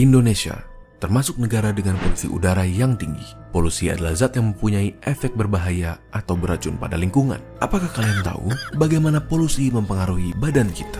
Indonesia termasuk negara dengan polusi udara yang tinggi. Polusi adalah zat yang mempunyai efek berbahaya atau beracun pada lingkungan. Apakah kalian tahu bagaimana polusi mempengaruhi badan kita?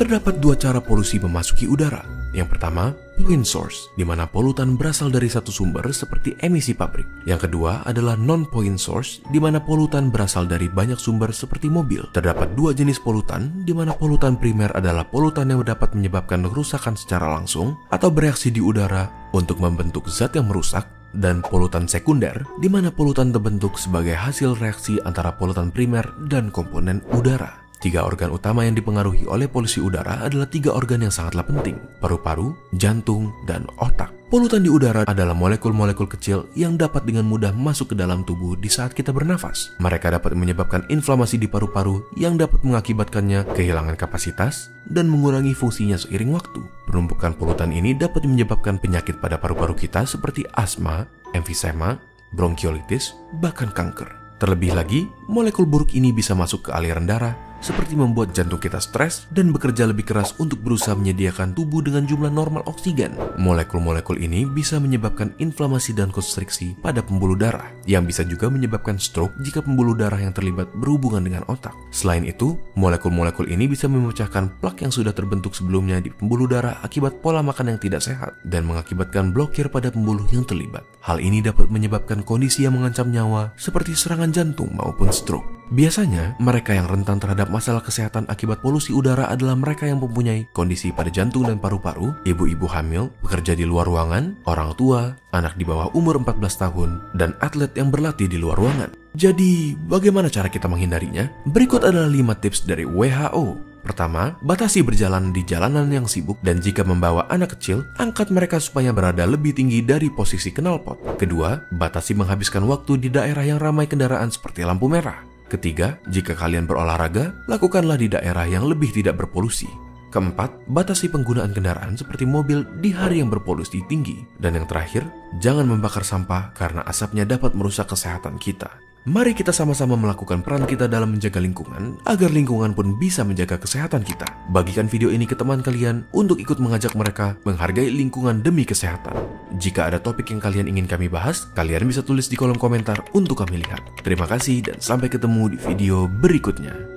Terdapat dua cara polusi memasuki udara. Yang pertama, pollutant source, di mana polutan berasal dari satu sumber seperti emisi pabrik. Yang kedua adalah non-point source, di mana polutan berasal dari banyak sumber seperti mobil. Terdapat dua jenis polutan, di mana polutan primer adalah polutan yang dapat menyebabkan kerusakan secara langsung atau bereaksi di udara untuk membentuk zat yang merusak dan polutan sekunder, di mana polutan terbentuk sebagai hasil reaksi antara polutan primer dan komponen udara. Tiga organ utama yang dipengaruhi oleh polusi udara adalah tiga organ yang sangatlah penting, paru-paru, jantung, dan otak. Polutan di udara adalah molekul-molekul kecil yang dapat dengan mudah masuk ke dalam tubuh di saat kita bernafas. Mereka dapat menyebabkan inflamasi di paru-paru yang dapat mengakibatkannya kehilangan kapasitas dan mengurangi fungsinya seiring waktu. Penumpukan polutan ini dapat menyebabkan penyakit pada paru-paru kita seperti asma, emfisema, bronkiolitis, bahkan kanker. Terlebih lagi, molekul buruk ini bisa masuk ke aliran darah, seperti membuat jantung kita stres dan bekerja lebih keras untuk berusaha menyediakan tubuh dengan jumlah normal oksigen. Molekul-molekul ini bisa menyebabkan inflamasi dan konstriksi pada pembuluh darah, yang bisa juga menyebabkan stroke jika pembuluh darah yang terlibat berhubungan dengan otak. Selain itu, molekul-molekul ini bisa memecahkan plak yang sudah terbentuk sebelumnya di pembuluh darah akibat pola makan yang tidak sehat dan mengakibatkan blokir pada pembuluh yang terlibat. Hal ini dapat menyebabkan kondisi yang mengancam nyawa seperti serangan jantung maupun stroke. Biasanya, mereka yang rentan terhadap masalah kesehatan akibat polusi udara adalah mereka yang mempunyai kondisi pada jantung dan paru-paru, ibu-ibu hamil, bekerja di luar ruangan, orang tua, anak di bawah umur 14 tahun, dan atlet yang berlatih di luar ruangan. Jadi, bagaimana cara kita menghindarinya? Berikut adalah 5 tips dari WHO. Pertama, batasi berjalan di jalanan yang sibuk dan jika membawa anak kecil, angkat mereka supaya berada lebih tinggi dari posisi knalpot. Kedua, batasi menghabiskan waktu di daerah yang ramai kendaraan seperti lampu merah. Ketiga, jika kalian berolahraga, lakukanlah di daerah yang lebih tidak berpolusi. Keempat, batasi penggunaan kendaraan seperti mobil di hari yang berpolusi tinggi. Dan yang terakhir, jangan membakar sampah karena asapnya dapat merusak kesehatan kita. Mari kita sama-sama melakukan peran kita dalam menjaga lingkungan agar lingkungan pun bisa menjaga kesehatan kita. Bagikan video ini ke teman kalian untuk ikut mengajak mereka menghargai lingkungan demi kesehatan. Jika ada topik yang kalian ingin kami bahas, kalian bisa tulis di kolom komentar untuk kami lihat. Terima kasih dan sampai ketemu di video berikutnya.